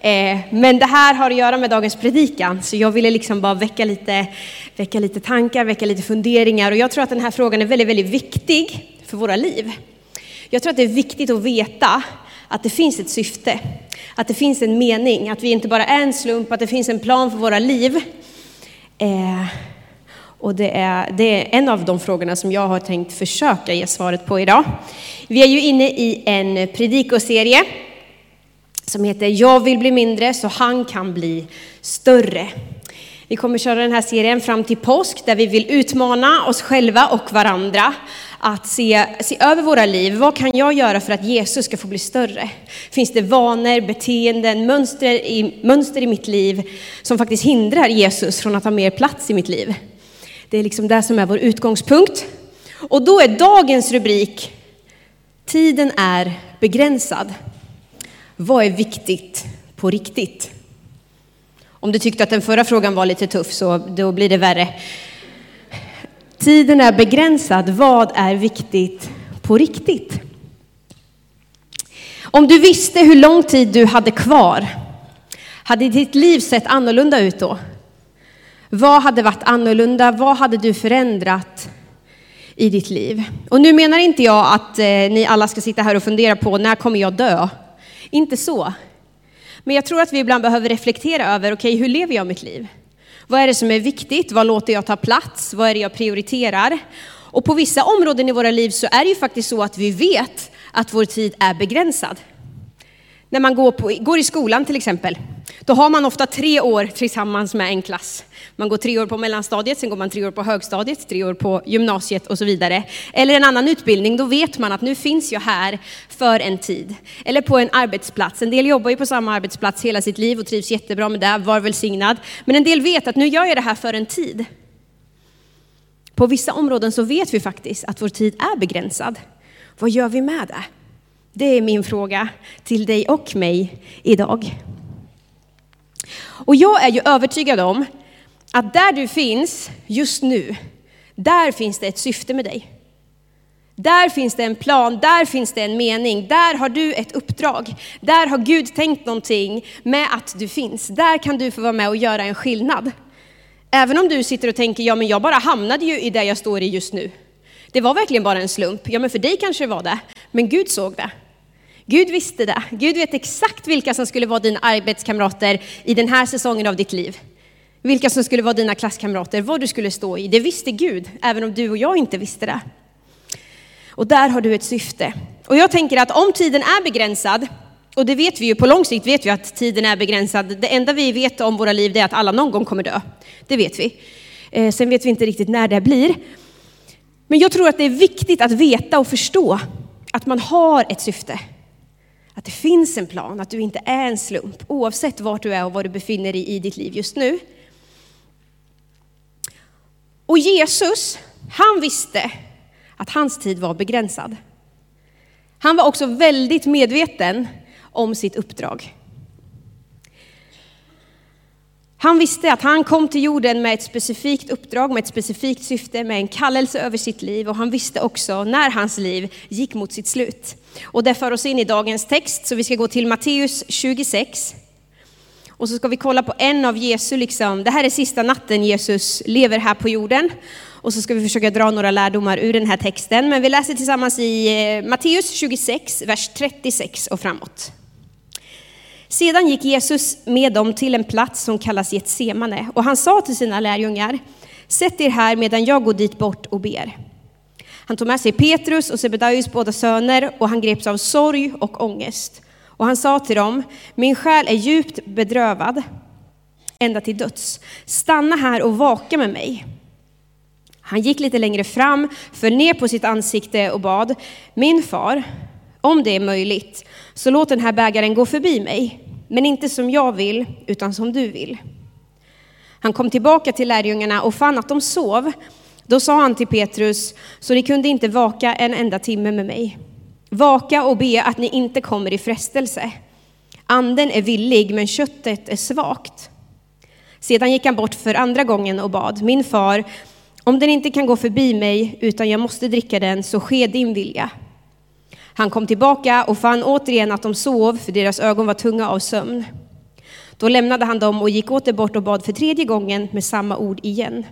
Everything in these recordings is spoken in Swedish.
Eh, men det här har att göra med dagens predikan, så jag ville liksom bara väcka lite, väcka lite tankar, väcka lite funderingar. Och jag tror att den här frågan är väldigt, väldigt viktig för våra liv. Jag tror att det är viktigt att veta att det finns ett syfte, att det finns en mening, att vi inte bara är en slump, att det finns en plan för våra liv. Eh, och det är, det är en av de frågorna som jag har tänkt försöka ge svaret på idag. Vi är ju inne i en predikoserie som heter Jag vill bli mindre så han kan bli större. Vi kommer köra den här serien fram till påsk där vi vill utmana oss själva och varandra att se, se över våra liv. Vad kan jag göra för att Jesus ska få bli större? Finns det vanor, beteenden, mönster i, mönster i mitt liv som faktiskt hindrar Jesus från att ha mer plats i mitt liv? Det är liksom det som är vår utgångspunkt. Och då är dagens rubrik Tiden är begränsad. Vad är viktigt på riktigt? Om du tyckte att den förra frågan var lite tuff så då blir det värre. Tiden är begränsad. Vad är viktigt på riktigt? Om du visste hur lång tid du hade kvar, hade ditt liv sett annorlunda ut då? Vad hade varit annorlunda? Vad hade du förändrat i ditt liv? Och nu menar inte jag att eh, ni alla ska sitta här och fundera på när kommer jag dö? Inte så. Men jag tror att vi ibland behöver reflektera över, okej, okay, hur lever jag mitt liv? Vad är det som är viktigt? Vad låter jag ta plats? Vad är det jag prioriterar? Och på vissa områden i våra liv så är det ju faktiskt så att vi vet att vår tid är begränsad. När man går, på, går i skolan till exempel, då har man ofta tre år tillsammans med en klass. Man går tre år på mellanstadiet, sen går man tre år på högstadiet, tre år på gymnasiet och så vidare. Eller en annan utbildning, då vet man att nu finns jag här för en tid. Eller på en arbetsplats. En del jobbar ju på samma arbetsplats hela sitt liv och trivs jättebra med det, var välsignad. Men en del vet att nu gör jag det här för en tid. På vissa områden så vet vi faktiskt att vår tid är begränsad. Vad gör vi med det? Det är min fråga till dig och mig idag. Och jag är ju övertygad om att där du finns just nu, där finns det ett syfte med dig. Där finns det en plan, där finns det en mening, där har du ett uppdrag. Där har Gud tänkt någonting med att du finns. Där kan du få vara med och göra en skillnad. Även om du sitter och tänker, ja men jag bara hamnade ju i det jag står i just nu. Det var verkligen bara en slump. Ja men för dig kanske det var det, men Gud såg det. Gud visste det. Gud vet exakt vilka som skulle vara dina arbetskamrater i den här säsongen av ditt liv. Vilka som skulle vara dina klasskamrater, vad du skulle stå i. Det visste Gud, även om du och jag inte visste det. Och där har du ett syfte. Och jag tänker att om tiden är begränsad, och det vet vi ju, på lång sikt vet vi att tiden är begränsad. Det enda vi vet om våra liv är att alla någon gång kommer dö. Det vet vi. Eh, sen vet vi inte riktigt när det blir. Men jag tror att det är viktigt att veta och förstå att man har ett syfte. Att det finns en plan, att du inte är en slump, oavsett vart du är och var du befinner dig i ditt liv just nu. Och Jesus, han visste att hans tid var begränsad. Han var också väldigt medveten om sitt uppdrag. Han visste att han kom till jorden med ett specifikt uppdrag, med ett specifikt syfte, med en kallelse över sitt liv och han visste också när hans liv gick mot sitt slut. Och det för oss in i dagens text, så vi ska gå till Matteus 26. Och så ska vi kolla på en av Jesu, liksom, det här är sista natten Jesus lever här på jorden. Och så ska vi försöka dra några lärdomar ur den här texten. Men vi läser tillsammans i eh, Matteus 26, vers 36 och framåt. Sedan gick Jesus med dem till en plats som kallas Getsemane och han sa till sina lärjungar, sätt er här medan jag går dit bort och ber. Han tog med sig Petrus och Sebedaios båda söner och han greps av sorg och ångest. Och han sa till dem, min själ är djupt bedrövad ända till döds. Stanna här och vaka med mig. Han gick lite längre fram, föll ner på sitt ansikte och bad, min far, om det är möjligt, så låt den här bägaren gå förbi mig, men inte som jag vill, utan som du vill. Han kom tillbaka till lärjungarna och fann att de sov. Då sa han till Petrus, så ni kunde inte vaka en enda timme med mig. Vaka och be att ni inte kommer i frestelse. Anden är villig, men köttet är svagt. Sedan gick han bort för andra gången och bad, min far, om den inte kan gå förbi mig, utan jag måste dricka den, så ske din vilja. Han kom tillbaka och fann återigen att de sov, för deras ögon var tunga av sömn. Då lämnade han dem och gick åter bort och bad för tredje gången med samma ord igen.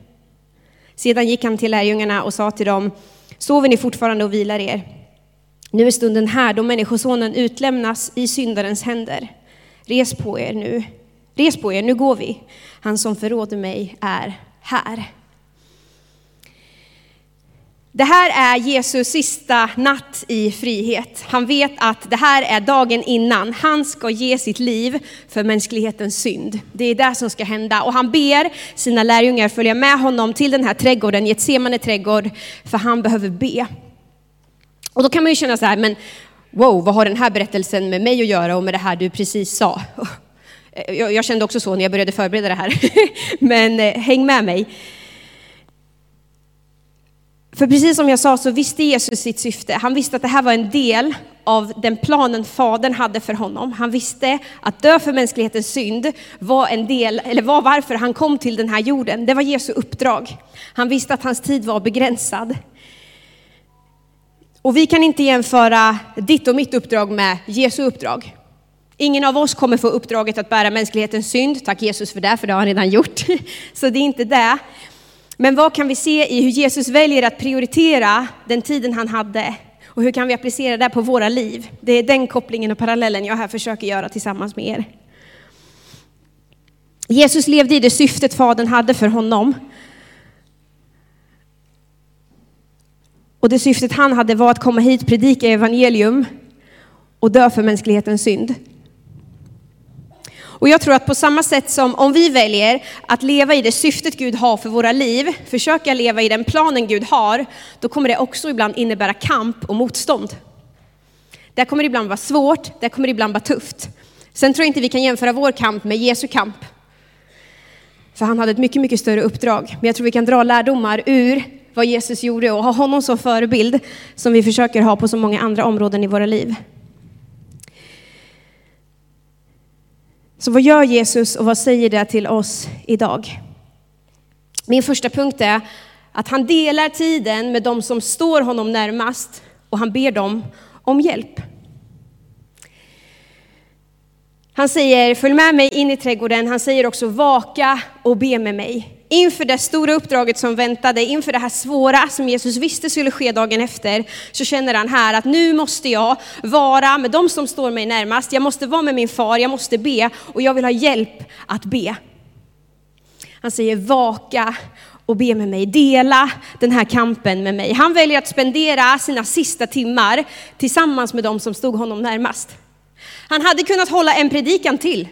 Sedan gick han till lärjungarna och sa till dem, sover ni fortfarande och vilar er? Nu är stunden här då Människosonen utlämnas i syndarens händer. Res på er nu, res på er, nu går vi. Han som förråder mig är här. Det här är Jesus sista natt i frihet. Han vet att det här är dagen innan. Han ska ge sitt liv för mänsklighetens synd. Det är det som ska hända. Och han ber sina lärjungar följa med honom till den här trädgården, Getsemane trädgård, för han behöver be. Och då kan man ju känna så här, men wow, vad har den här berättelsen med mig att göra och med det här du precis sa? Jag, jag kände också så när jag började förbereda det här. men eh, häng med mig. För precis som jag sa så visste Jesus sitt syfte. Han visste att det här var en del av den planen Fadern hade för honom. Han visste att dö för mänsklighetens synd var en del, eller var varför han kom till den här jorden. Det var Jesu uppdrag. Han visste att hans tid var begränsad. Och vi kan inte jämföra ditt och mitt uppdrag med Jesu uppdrag. Ingen av oss kommer få uppdraget att bära mänsklighetens synd. Tack Jesus för det, för det har han redan gjort. Så det är inte det. Men vad kan vi se i hur Jesus väljer att prioritera den tiden han hade? Och hur kan vi applicera det på våra liv? Det är den kopplingen och parallellen jag här försöker göra tillsammans med er. Jesus levde i det syftet Fadern hade för honom. Och det syftet han hade var att komma hit, predika evangelium och dö för mänsklighetens synd. Och jag tror att på samma sätt som om vi väljer att leva i det syftet Gud har för våra liv, försöka leva i den planen Gud har, då kommer det också ibland innebära kamp och motstånd. Det kommer ibland vara svårt, det kommer ibland vara tufft. Sen tror jag inte vi kan jämföra vår kamp med Jesu kamp. För han hade ett mycket, mycket större uppdrag. Men jag tror vi kan dra lärdomar ur vad Jesus gjorde och ha honom som förebild som vi försöker ha på så många andra områden i våra liv. Så vad gör Jesus och vad säger det till oss idag? Min första punkt är att han delar tiden med de som står honom närmast och han ber dem om hjälp. Han säger följ med mig in i trädgården. Han säger också vaka och be med mig. Inför det stora uppdraget som väntade, inför det här svåra som Jesus visste skulle ske dagen efter, så känner han här att nu måste jag vara med de som står mig närmast. Jag måste vara med min far, jag måste be och jag vill ha hjälp att be. Han säger vaka och be med mig, dela den här kampen med mig. Han väljer att spendera sina sista timmar tillsammans med de som stod honom närmast. Han hade kunnat hålla en predikan till.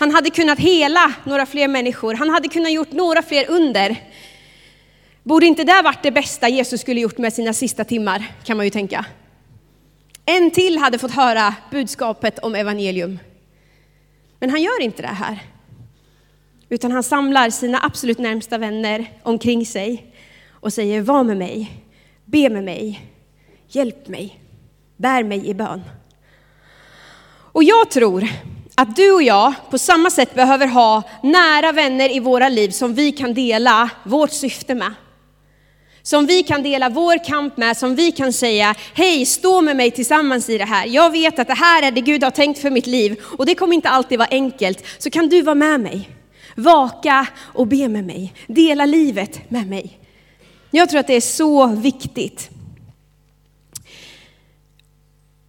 Han hade kunnat hela några fler människor. Han hade kunnat gjort några fler under. Borde inte det varit det bästa Jesus skulle gjort med sina sista timmar, kan man ju tänka. En till hade fått höra budskapet om evangelium. Men han gör inte det här. Utan han samlar sina absolut närmsta vänner omkring sig och säger var med mig, be med mig, hjälp mig, bär mig i bön. Och jag tror att du och jag på samma sätt behöver ha nära vänner i våra liv som vi kan dela vårt syfte med. Som vi kan dela vår kamp med, som vi kan säga, hej stå med mig tillsammans i det här. Jag vet att det här är det Gud har tänkt för mitt liv och det kommer inte alltid vara enkelt. Så kan du vara med mig, vaka och be med mig, dela livet med mig. Jag tror att det är så viktigt.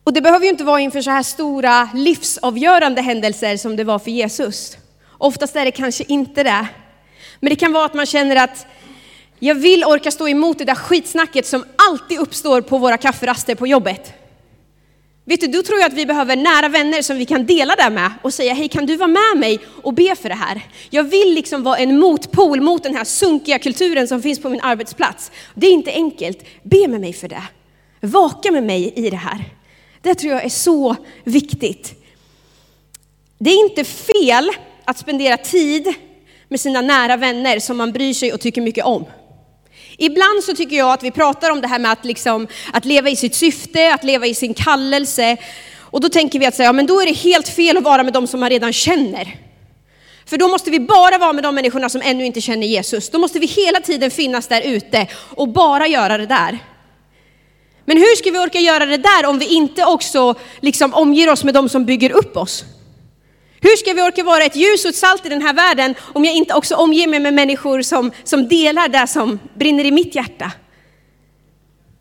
Och det behöver ju inte vara inför så här stora livsavgörande händelser som det var för Jesus. Oftast är det kanske inte det. Men det kan vara att man känner att jag vill orka stå emot det där skitsnacket som alltid uppstår på våra kafferaster på jobbet. Vet du, då tror jag att vi behöver nära vänner som vi kan dela det med och säga, hej kan du vara med mig och be för det här? Jag vill liksom vara en motpol mot den här sunkiga kulturen som finns på min arbetsplats. Det är inte enkelt, be med mig för det. Vaka med mig i det här. Det tror jag är så viktigt. Det är inte fel att spendera tid med sina nära vänner som man bryr sig och tycker mycket om. Ibland så tycker jag att vi pratar om det här med att, liksom, att leva i sitt syfte, att leva i sin kallelse. Och då tänker vi att säga, ja, men då är det helt fel att vara med de som man redan känner. För då måste vi bara vara med de människorna som ännu inte känner Jesus. Då måste vi hela tiden finnas där ute och bara göra det där. Men hur ska vi orka göra det där om vi inte också liksom omger oss med de som bygger upp oss? Hur ska vi orka vara ett ljus och ett salt i den här världen om jag inte också omger mig med människor som, som delar det som brinner i mitt hjärta?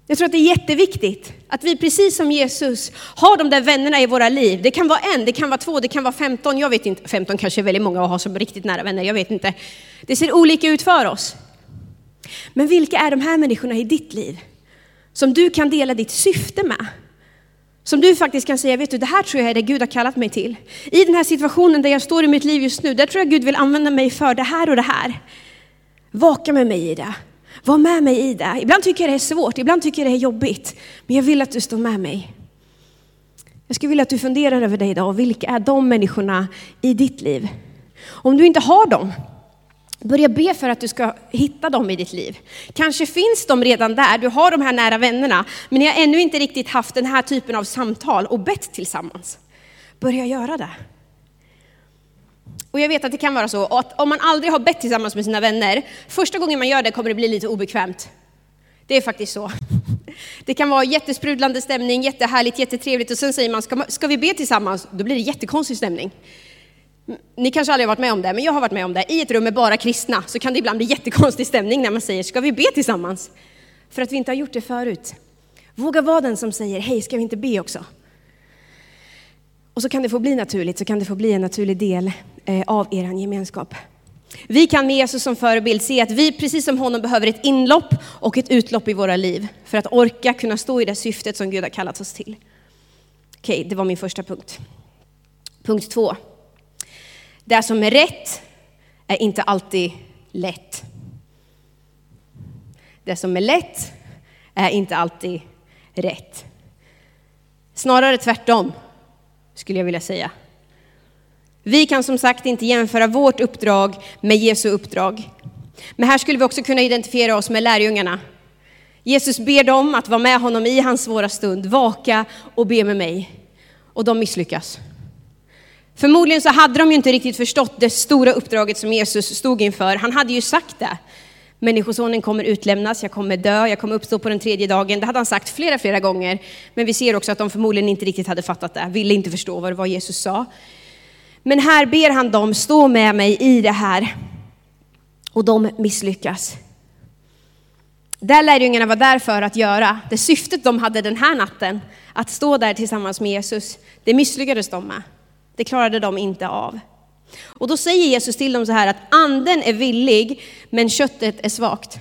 Jag tror att det är jätteviktigt att vi precis som Jesus har de där vännerna i våra liv. Det kan vara en, det kan vara två, det kan vara femton. Jag vet inte, femton kanske är väldigt många att ha som riktigt nära vänner, jag vet inte. Det ser olika ut för oss. Men vilka är de här människorna i ditt liv? Som du kan dela ditt syfte med? Som du faktiskt kan säga, vet du, det här tror jag är det Gud har kallat mig till. I den här situationen där jag står i mitt liv just nu, där tror jag Gud vill använda mig för det här och det här. Vaka med mig i det. Var med mig i det. Ibland tycker jag det är svårt, ibland tycker jag det är jobbigt. Men jag vill att du står med mig. Jag skulle vilja att du funderar över det idag. Vilka är de människorna i ditt liv? Om du inte har dem, börja be för att du ska hitta dem i ditt liv. Kanske finns de redan där, du har de här nära vännerna, men ni har ännu inte riktigt haft den här typen av samtal och bett tillsammans. Börja göra det. Och jag vet att det kan vara så att om man aldrig har bett tillsammans med sina vänner, första gången man gör det kommer det bli lite obekvämt. Det är faktiskt så. Det kan vara jättesprudlande stämning, jättehärligt, jättetrevligt och sen säger man, ska, ska vi be tillsammans? Då blir det jättekonstig stämning. Ni kanske aldrig har varit med om det, men jag har varit med om det. I ett rum med bara kristna så kan det ibland bli jättekonstig stämning när man säger, ska vi be tillsammans? För att vi inte har gjort det förut. Våga vara den som säger, hej, ska vi inte be också? Och så kan det få bli naturligt, så kan det få bli en naturlig del eh, av er gemenskap. Vi kan med Jesus som förebild se att vi precis som honom behöver ett inlopp och ett utlopp i våra liv för att orka kunna stå i det syftet som Gud har kallat oss till. Okej, det var min första punkt. Punkt två. Det som är rätt är inte alltid lätt. Det som är lätt är inte alltid rätt. Snarare tvärtom skulle jag vilja säga. Vi kan som sagt inte jämföra vårt uppdrag med Jesu uppdrag. Men här skulle vi också kunna identifiera oss med lärjungarna. Jesus ber dem att vara med honom i hans svåra stund, vaka och be med mig. Och de misslyckas. Förmodligen så hade de ju inte riktigt förstått det stora uppdraget som Jesus stod inför. Han hade ju sagt det. Människosonen kommer utlämnas, jag kommer dö, jag kommer uppstå på den tredje dagen. Det hade han sagt flera, flera gånger. Men vi ser också att de förmodligen inte riktigt hade fattat det, ville inte förstå vad det var Jesus sa. Men här ber han dem, stå med mig i det här. Och de misslyckas. Det lärjungarna var där för att göra, det syftet de hade den här natten, att stå där tillsammans med Jesus, det misslyckades de med. Det klarade de inte av. Och då säger Jesus till dem så här att anden är villig, men köttet är svagt.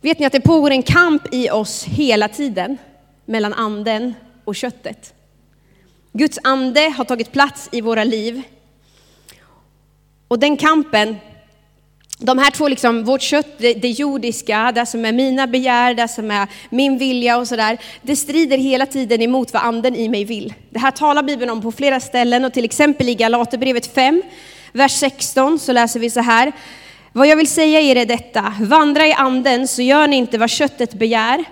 Vet ni att det pågår en kamp i oss hela tiden mellan anden och köttet? Guds ande har tagit plats i våra liv. Och den kampen, de här två, liksom, vårt kött, det, det jordiska, det som är mina begär, det som är min vilja och sådär, det strider hela tiden emot vad anden i mig vill. Det här talar Bibeln om på flera ställen och till exempel i Galaterbrevet 5, vers 16 så läser vi så här. Vad jag vill säga er är detta, vandra i anden så gör ni inte vad köttet begär.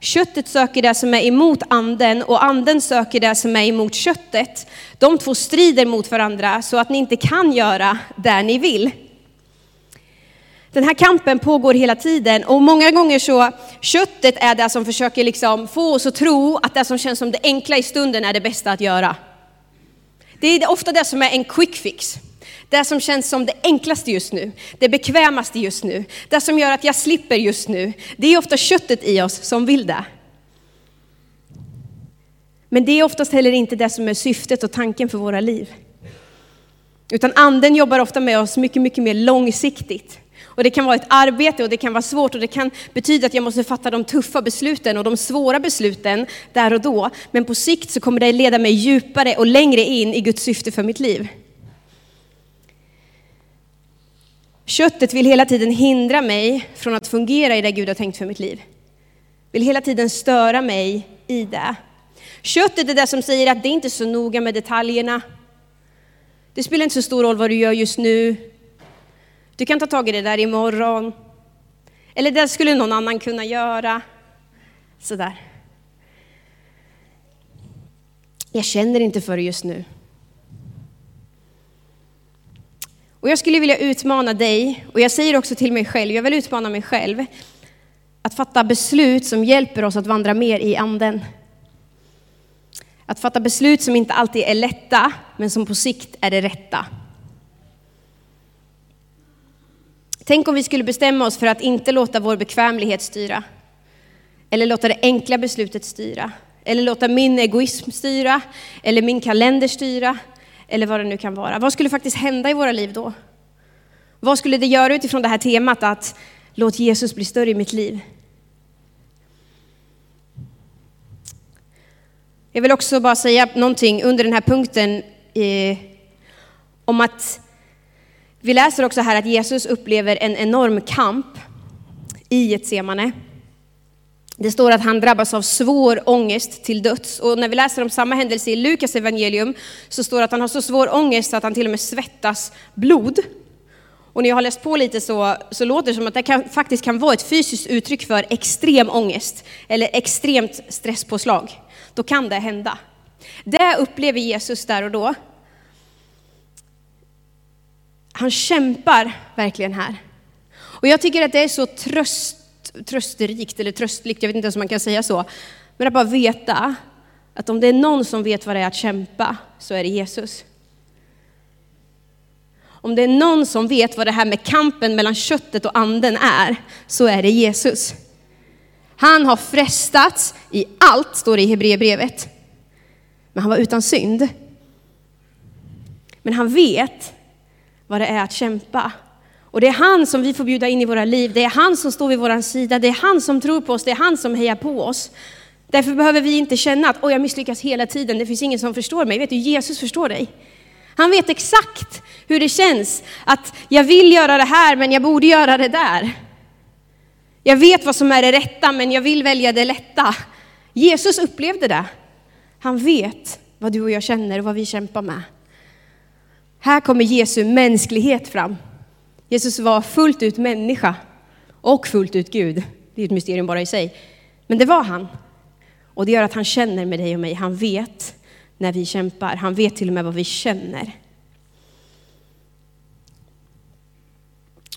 Köttet söker det som är emot anden och anden söker det som är emot köttet. De två strider mot varandra så att ni inte kan göra det ni vill. Den här kampen pågår hela tiden och många gånger så, köttet är det som försöker liksom få oss att tro att det som känns som det enkla i stunden är det bästa att göra. Det är ofta det som är en quick fix. Det som känns som det enklaste just nu, det bekvämaste just nu, det som gör att jag slipper just nu. Det är ofta köttet i oss som vill det. Men det är oftast heller inte det som är syftet och tanken för våra liv. Utan anden jobbar ofta med oss mycket, mycket mer långsiktigt. Och det kan vara ett arbete och det kan vara svårt och det kan betyda att jag måste fatta de tuffa besluten och de svåra besluten där och då. Men på sikt så kommer det leda mig djupare och längre in i Guds syfte för mitt liv. Köttet vill hela tiden hindra mig från att fungera i det Gud har tänkt för mitt liv. Vill hela tiden störa mig i det. Köttet är det som säger att det inte är så noga med detaljerna. Det spelar inte så stor roll vad du gör just nu. Du kan ta tag i det där imorgon. Eller det skulle någon annan kunna göra. Sådär. Jag känner inte för det just nu. Och jag skulle vilja utmana dig, och jag säger också till mig själv, jag vill utmana mig själv, att fatta beslut som hjälper oss att vandra mer i anden. Att fatta beslut som inte alltid är lätta, men som på sikt är det rätta. Tänk om vi skulle bestämma oss för att inte låta vår bekvämlighet styra. Eller låta det enkla beslutet styra. Eller låta min egoism styra. Eller min kalender styra. Eller vad det nu kan vara. Vad skulle faktiskt hända i våra liv då? Vad skulle det göra utifrån det här temat att låt Jesus bli större i mitt liv? Jag vill också bara säga någonting under den här punkten eh, om att vi läser också här att Jesus upplever en enorm kamp i Getsemane. Det står att han drabbas av svår ångest till döds. Och när vi läser om samma händelse i Lukas evangelium så står det att han har så svår ångest att han till och med svettas blod. Och när jag har läst på lite så, så låter det som att det kan, faktiskt kan vara ett fysiskt uttryck för extrem ångest eller extremt stresspåslag. Då kan det hända. Det upplever Jesus där och då. Han kämpar verkligen här. Och jag tycker att det är så tröst, trösterikt, eller tröstligt, jag vet inte ens om man kan säga så. Men att bara veta att om det är någon som vet vad det är att kämpa, så är det Jesus. Om det är någon som vet vad det här med kampen mellan köttet och anden är, så är det Jesus. Han har frestats i allt, står det i Hebreerbrevet. Men han var utan synd. Men han vet vad det är att kämpa. Och det är han som vi får bjuda in i våra liv. Det är han som står vid vår sida. Det är han som tror på oss. Det är han som hejar på oss. Därför behöver vi inte känna att jag misslyckas hela tiden. Det finns ingen som förstår mig. Vet du, Jesus förstår dig. Han vet exakt hur det känns att jag vill göra det här, men jag borde göra det där. Jag vet vad som är det rätta, men jag vill välja det lätta. Jesus upplevde det. Han vet vad du och jag känner och vad vi kämpar med. Här kommer Jesu mänsklighet fram. Jesus var fullt ut människa och fullt ut Gud. Det är ett mysterium bara i sig. Men det var han. Och det gör att han känner med dig och mig. Han vet när vi kämpar. Han vet till och med vad vi känner.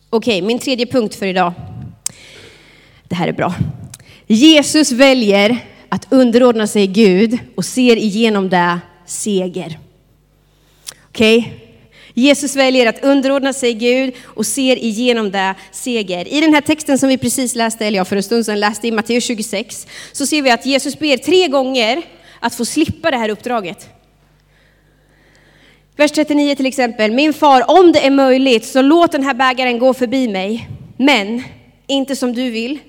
Okej, min tredje punkt för idag. Det här är bra. Jesus väljer att underordna sig Gud och ser igenom det seger. Okej? Jesus väljer att underordna sig Gud och ser igenom det seger. I den här texten som vi precis läste, eller jag för en stund sedan läste i Matteus 26, så ser vi att Jesus ber tre gånger att få slippa det här uppdraget. Vers 39 till exempel. Min far, om det är möjligt så låt den här bägaren gå förbi mig. Men inte som du vill.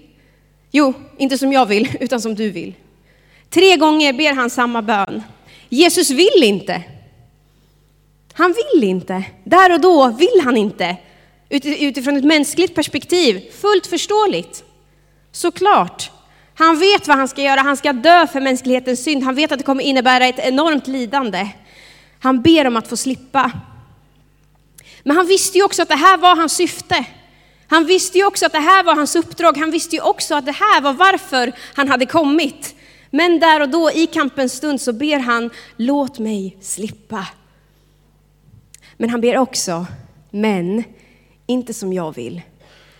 Jo, inte som jag vill, utan som du vill. Tre gånger ber han samma bön. Jesus vill inte. Han vill inte. Där och då vill han inte. Utifrån ett mänskligt perspektiv, fullt förståeligt. Såklart. Han vet vad han ska göra, han ska dö för mänsklighetens synd. Han vet att det kommer innebära ett enormt lidande. Han ber om att få slippa. Men han visste ju också att det här var hans syfte. Han visste ju också att det här var hans uppdrag. Han visste ju också att det här var varför han hade kommit. Men där och då i kampens stund så ber han, låt mig slippa. Men han ber också, men inte som jag vill,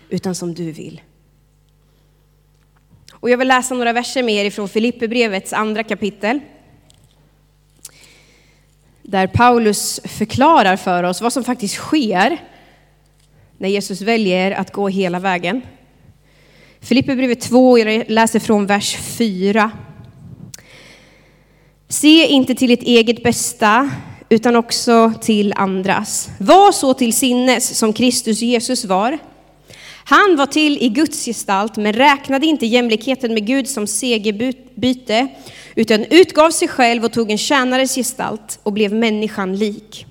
utan som du vill. Och jag vill läsa några verser med er ifrån Filipperbrevets andra kapitel. Där Paulus förklarar för oss vad som faktiskt sker när Jesus väljer att gå hela vägen. Filipperbrevet 2, jag läser från vers 4. Se inte till ert eget bästa, utan också till andras. Var så till sinnes som Kristus Jesus var. Han var till i Guds gestalt, men räknade inte jämlikheten med Gud som segerbyte, utan utgav sig själv och tog en tjänares gestalt och blev människan lik.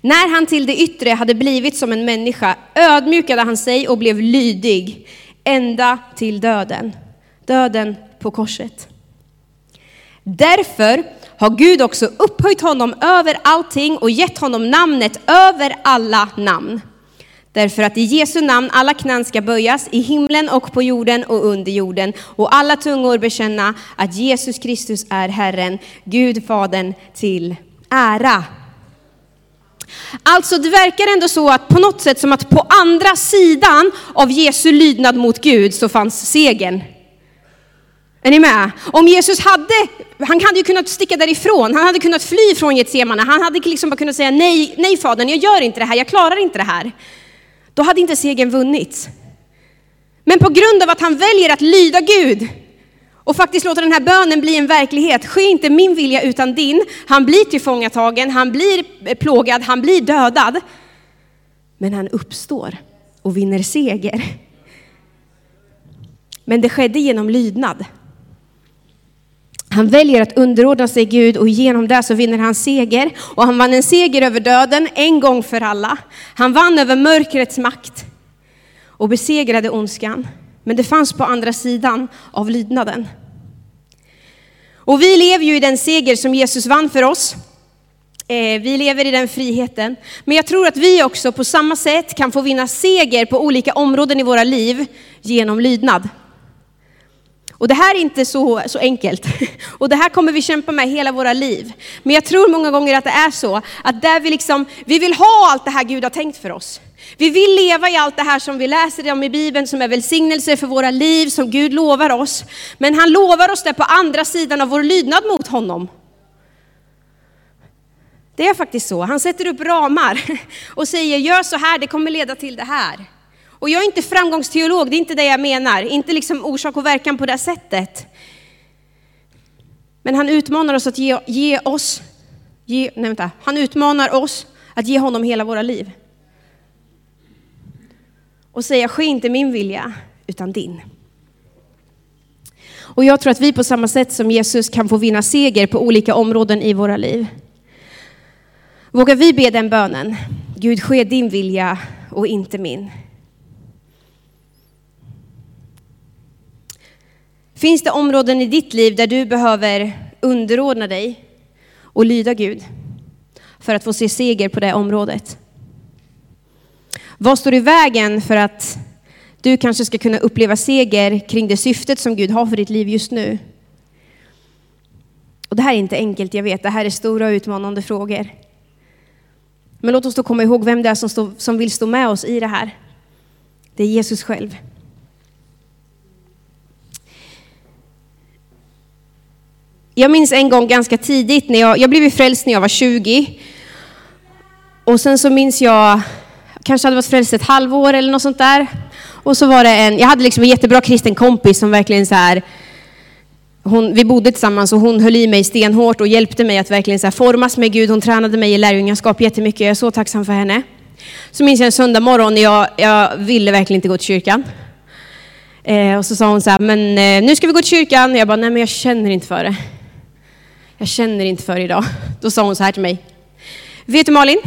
När han till det yttre hade blivit som en människa ödmjukade han sig och blev lydig ända till döden. Döden på korset. Därför har Gud också upphöjt honom över allting och gett honom namnet över alla namn. Därför att i Jesu namn alla knän ska böjas i himlen och på jorden och under jorden och alla tungor bekänna att Jesus Kristus är Herren, Gud Fadern till ära. Alltså det verkar ändå så att på något sätt som att på andra sidan av Jesu lydnad mot Gud så fanns segern. Är ni med? Om Jesus hade, han hade ju kunnat sticka därifrån, han hade kunnat fly från Getsemane, han hade liksom bara kunnat säga nej, nej fadern, jag gör inte det här, jag klarar inte det här. Då hade inte segern vunnits. Men på grund av att han väljer att lyda Gud och faktiskt låta den här bönen bli en verklighet. Ske inte min vilja utan din. Han blir tillfångatagen, han blir plågad, han blir dödad. Men han uppstår och vinner seger. Men det skedde genom lydnad. Han väljer att underordna sig Gud och genom det så vinner han seger. Och han vann en seger över döden en gång för alla. Han vann över mörkrets makt och besegrade ondskan. Men det fanns på andra sidan av lydnaden. Och vi lever ju i den seger som Jesus vann för oss. Eh, vi lever i den friheten. Men jag tror att vi också på samma sätt kan få vinna seger på olika områden i våra liv genom lydnad. Och det här är inte så, så enkelt. Och det här kommer vi kämpa med hela våra liv. Men jag tror många gånger att det är så, att där vi liksom, vi vill ha allt det här Gud har tänkt för oss. Vi vill leva i allt det här som vi läser om i Bibeln, som är välsignelse för våra liv, som Gud lovar oss. Men han lovar oss det på andra sidan av vår lydnad mot honom. Det är faktiskt så. Han sätter upp ramar och säger gör så här, det kommer leda till det här. Och jag är inte framgångsteolog, det är inte det jag menar. Inte liksom orsak och verkan på det sättet. Men han utmanar oss att ge, ge oss, ge, nej vänta, han utmanar oss att ge honom hela våra liv och säga ske inte min vilja utan din. Och jag tror att vi på samma sätt som Jesus kan få vinna seger på olika områden i våra liv. Vågar vi be den bönen? Gud, ske din vilja och inte min. Finns det områden i ditt liv där du behöver underordna dig och lyda Gud för att få se seger på det området? Vad står i vägen för att du kanske ska kunna uppleva seger kring det syftet som Gud har för ditt liv just nu? Och det här är inte enkelt, jag vet. Det här är stora och utmanande frågor. Men låt oss då komma ihåg vem det är som, stå, som vill stå med oss i det här. Det är Jesus själv. Jag minns en gång ganska tidigt, när jag, jag blev frälst när jag var 20. Och sen så minns jag kanske hade varit frälst ett halvår eller något sånt där. Och så var det en, jag hade liksom en jättebra kristen kompis som verkligen så här, hon, vi bodde tillsammans och hon höll i mig stenhårt och hjälpte mig att verkligen så formas med Gud. Hon tränade mig i lärjungaskap jättemycket. Jag är så tacksam för henne. Så minns jag en söndag morgon när jag, jag ville verkligen inte gå till kyrkan. Eh, och så sa hon så här, men eh, nu ska vi gå till kyrkan. Jag bara, nej men jag känner inte för det. Jag känner inte för idag. Då sa hon så här till mig. Vet du Malin?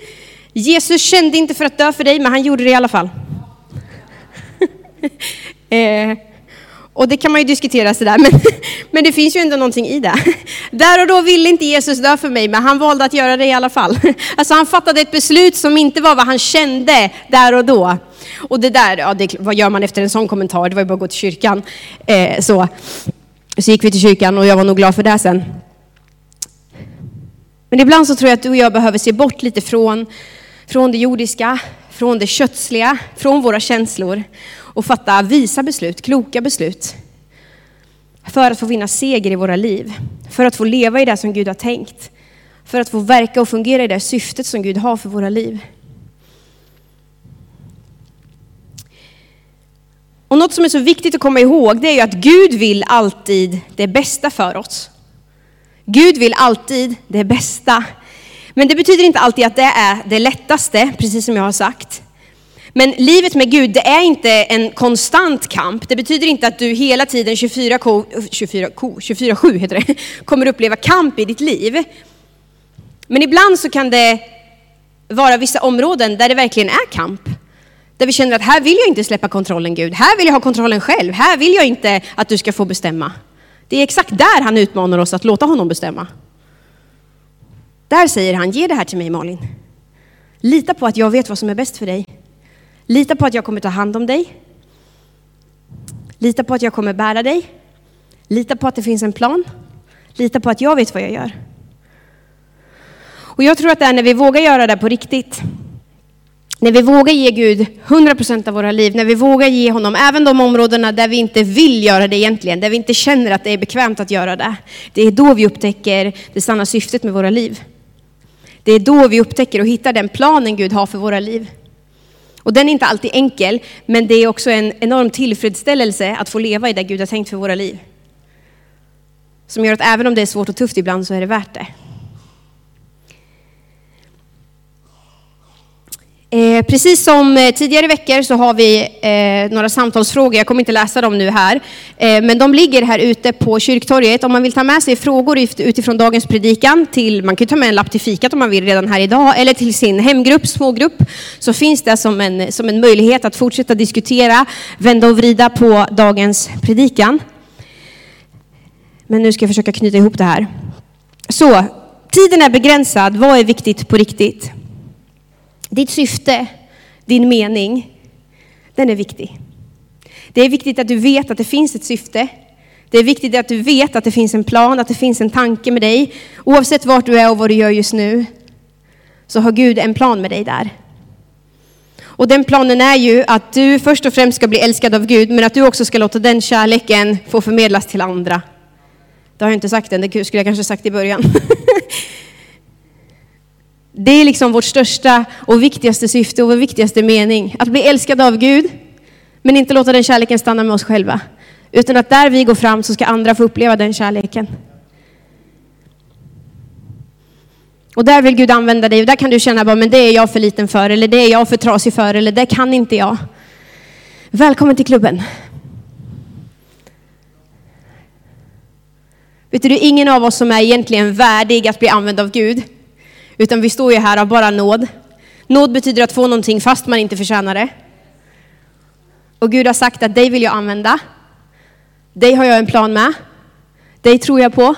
Jesus kände inte för att dö för dig, men han gjorde det i alla fall. eh, och det kan man ju diskutera sådär, men, men det finns ju ändå någonting i det. Där och då ville inte Jesus dö för mig, men han valde att göra det i alla fall. Alltså han fattade ett beslut som inte var vad han kände där och då. Och det där, ja, det, vad gör man efter en sån kommentar? Det var ju bara att gå till kyrkan. Eh, så. så gick vi till kyrkan och jag var nog glad för det sen. Men ibland så tror jag att du och jag behöver se bort lite från från det jordiska, från det kötsliga, från våra känslor och fatta visa beslut, kloka beslut. För att få vinna seger i våra liv, för att få leva i det som Gud har tänkt, för att få verka och fungera i det syftet som Gud har för våra liv. Och något som är så viktigt att komma ihåg, det är ju att Gud vill alltid det bästa för oss. Gud vill alltid det bästa men det betyder inte alltid att det är det lättaste, precis som jag har sagt. Men livet med Gud, det är inte en konstant kamp. Det betyder inte att du hela tiden 24 ko, 24 ko, 24 7 heter det, kommer uppleva kamp i ditt liv. Men ibland så kan det vara vissa områden där det verkligen är kamp. Där vi känner att här vill jag inte släppa kontrollen Gud, här vill jag ha kontrollen själv, här vill jag inte att du ska få bestämma. Det är exakt där han utmanar oss att låta honom bestämma. Där säger han, ge det här till mig Malin. Lita på att jag vet vad som är bäst för dig. Lita på att jag kommer ta hand om dig. Lita på att jag kommer bära dig. Lita på att det finns en plan. Lita på att jag vet vad jag gör. Och jag tror att det är när vi vågar göra det på riktigt. När vi vågar ge Gud 100% av våra liv, när vi vågar ge honom även de områdena där vi inte vill göra det egentligen, där vi inte känner att det är bekvämt att göra det. Det är då vi upptäcker det sanna syftet med våra liv. Det är då vi upptäcker och hittar den planen Gud har för våra liv. Och den är inte alltid enkel, men det är också en enorm tillfredsställelse att få leva i det Gud har tänkt för våra liv. Som gör att även om det är svårt och tufft ibland så är det värt det. Eh, precis som eh, tidigare veckor så har vi eh, några samtalsfrågor. Jag kommer inte läsa dem nu här, eh, men de ligger här ute på kyrktorget. Om man vill ta med sig frågor utifrån dagens predikan, till, man kan ta med en lapp till fikat om man vill redan här idag, eller till sin hemgrupp, smågrupp, så finns det som en, som en möjlighet att fortsätta diskutera, vända och vrida på dagens predikan. Men nu ska jag försöka knyta ihop det här. Så, tiden är begränsad. Vad är viktigt på riktigt? Ditt syfte, din mening, den är viktig. Det är viktigt att du vet att det finns ett syfte. Det är viktigt att du vet att det finns en plan, att det finns en tanke med dig. Oavsett vart du är och vad du gör just nu, så har Gud en plan med dig där. Och den planen är ju att du först och främst ska bli älskad av Gud, men att du också ska låta den kärleken få förmedlas till andra. Det har jag inte sagt än, det skulle jag kanske sagt i början. Det är liksom vårt största och viktigaste syfte och vår viktigaste mening. Att bli älskad av Gud, men inte låta den kärleken stanna med oss själva. Utan att där vi går fram så ska andra få uppleva den kärleken. Och där vill Gud använda dig och där kan du känna bara, men det är jag för liten för, eller det är jag för trasig för, eller det kan inte jag. Välkommen till klubben. Vet du, det är ingen av oss som är egentligen värdig att bli använd av Gud. Utan vi står ju här av bara nåd. Nåd betyder att få någonting fast man inte förtjänar det. Och Gud har sagt att dig vill jag använda. Dig har jag en plan med. Dig tror jag på.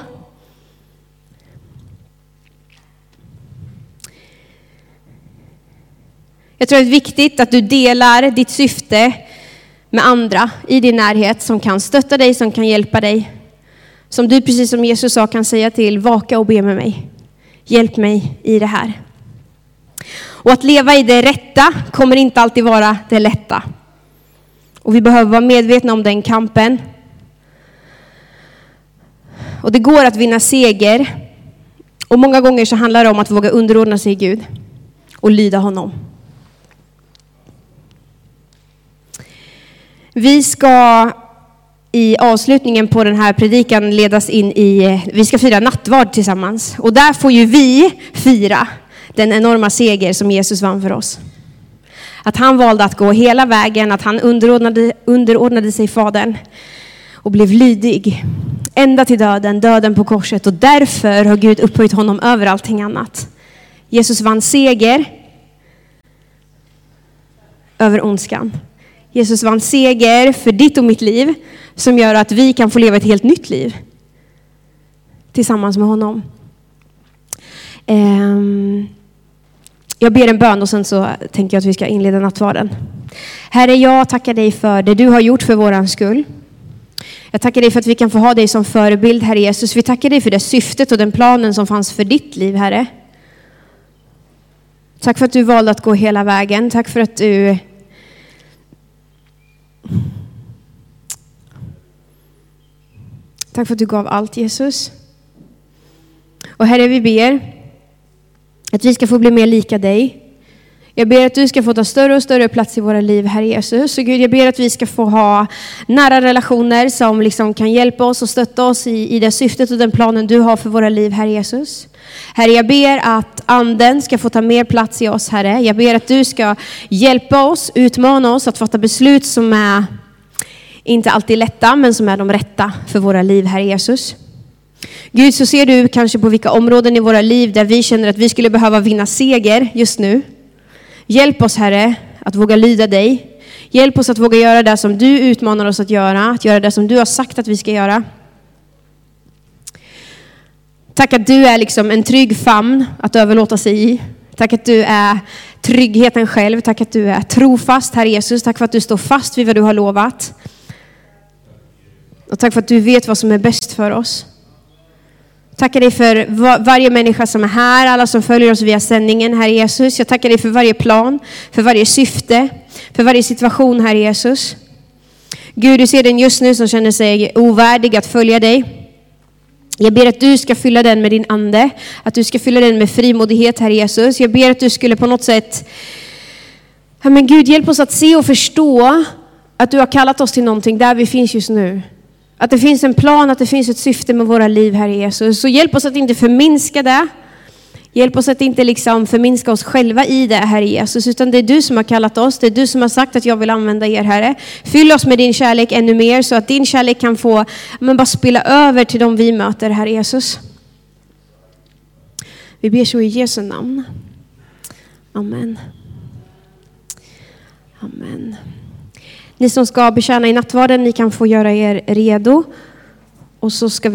Jag tror det är viktigt att du delar ditt syfte med andra i din närhet som kan stötta dig, som kan hjälpa dig. Som du, precis som Jesus sa, kan säga till, vaka och be med mig. Hjälp mig i det här. Och att leva i det rätta kommer inte alltid vara det lätta. Och vi behöver vara medvetna om den kampen. Och det går att vinna seger. Och många gånger så handlar det om att våga underordna sig Gud och lyda honom. Vi ska i avslutningen på den här predikan ledas in i, eh, vi ska fira nattvard tillsammans. Och där får ju vi fira den enorma seger som Jesus vann för oss. Att han valde att gå hela vägen, att han underordnade, underordnade sig Fadern och blev lydig. Ända till döden, döden på korset. Och därför har Gud upphöjt honom över allting annat. Jesus vann seger över ondskan. Jesus vann seger för ditt och mitt liv som gör att vi kan få leva ett helt nytt liv tillsammans med honom. Ehm, jag ber en bön och sen så tänker jag att vi ska inleda nattvarden. Herre, jag tackar dig för det du har gjort för våran skull. Jag tackar dig för att vi kan få ha dig som förebild, Herre Jesus. Vi tackar dig för det syftet och den planen som fanns för ditt liv, Herre. Tack för att du valde att gå hela vägen. Tack för att du Tack för att du gav allt Jesus. Och Herre, vi ber att vi ska få bli mer lika dig. Jag ber att du ska få ta större och större plats i våra liv, Herre Jesus. Och Gud, jag ber att vi ska få ha nära relationer som liksom kan hjälpa oss och stötta oss i, i det syftet och den planen du har för våra liv, Herre Jesus. Herre, jag ber att anden ska få ta mer plats i oss, Herre. Jag ber att du ska hjälpa oss, utmana oss att fatta beslut som är inte alltid lätta, men som är de rätta för våra liv, Herre Jesus. Gud, så ser du kanske på vilka områden i våra liv där vi känner att vi skulle behöva vinna seger just nu. Hjälp oss, Herre, att våga lyda dig. Hjälp oss att våga göra det som du utmanar oss att göra, att göra det som du har sagt att vi ska göra. Tack att du är liksom en trygg famn att överlåta sig i. Tack att du är tryggheten själv. Tack att du är trofast, Herre Jesus. Tack för att du står fast vid vad du har lovat. Och tack för att du vet vad som är bäst för oss. Tackar dig för varje människa som är här, alla som följer oss via sändningen, Herre Jesus. Jag tackar dig för varje plan, för varje syfte, för varje situation, Herre Jesus. Gud, du ser den just nu som känner sig ovärdig att följa dig. Jag ber att du ska fylla den med din ande, att du ska fylla den med frimodighet, Herre Jesus. Jag ber att du skulle på något sätt, men Gud, hjälp oss att se och förstå att du har kallat oss till någonting där vi finns just nu. Att det finns en plan, att det finns ett syfte med våra liv, Herre Jesus. Så hjälp oss att inte förminska det. Hjälp oss att inte liksom förminska oss själva i det, Herre Jesus, utan det är du som har kallat oss. Det är du som har sagt att jag vill använda er, Herre. Fyll oss med din kärlek ännu mer så att din kärlek kan få men bara spilla över till de vi möter, Herre Jesus. Vi ber så i Jesu namn. Amen. Amen. Ni som ska betjäna i nattvarden, ni kan få göra er redo. Och så ska vi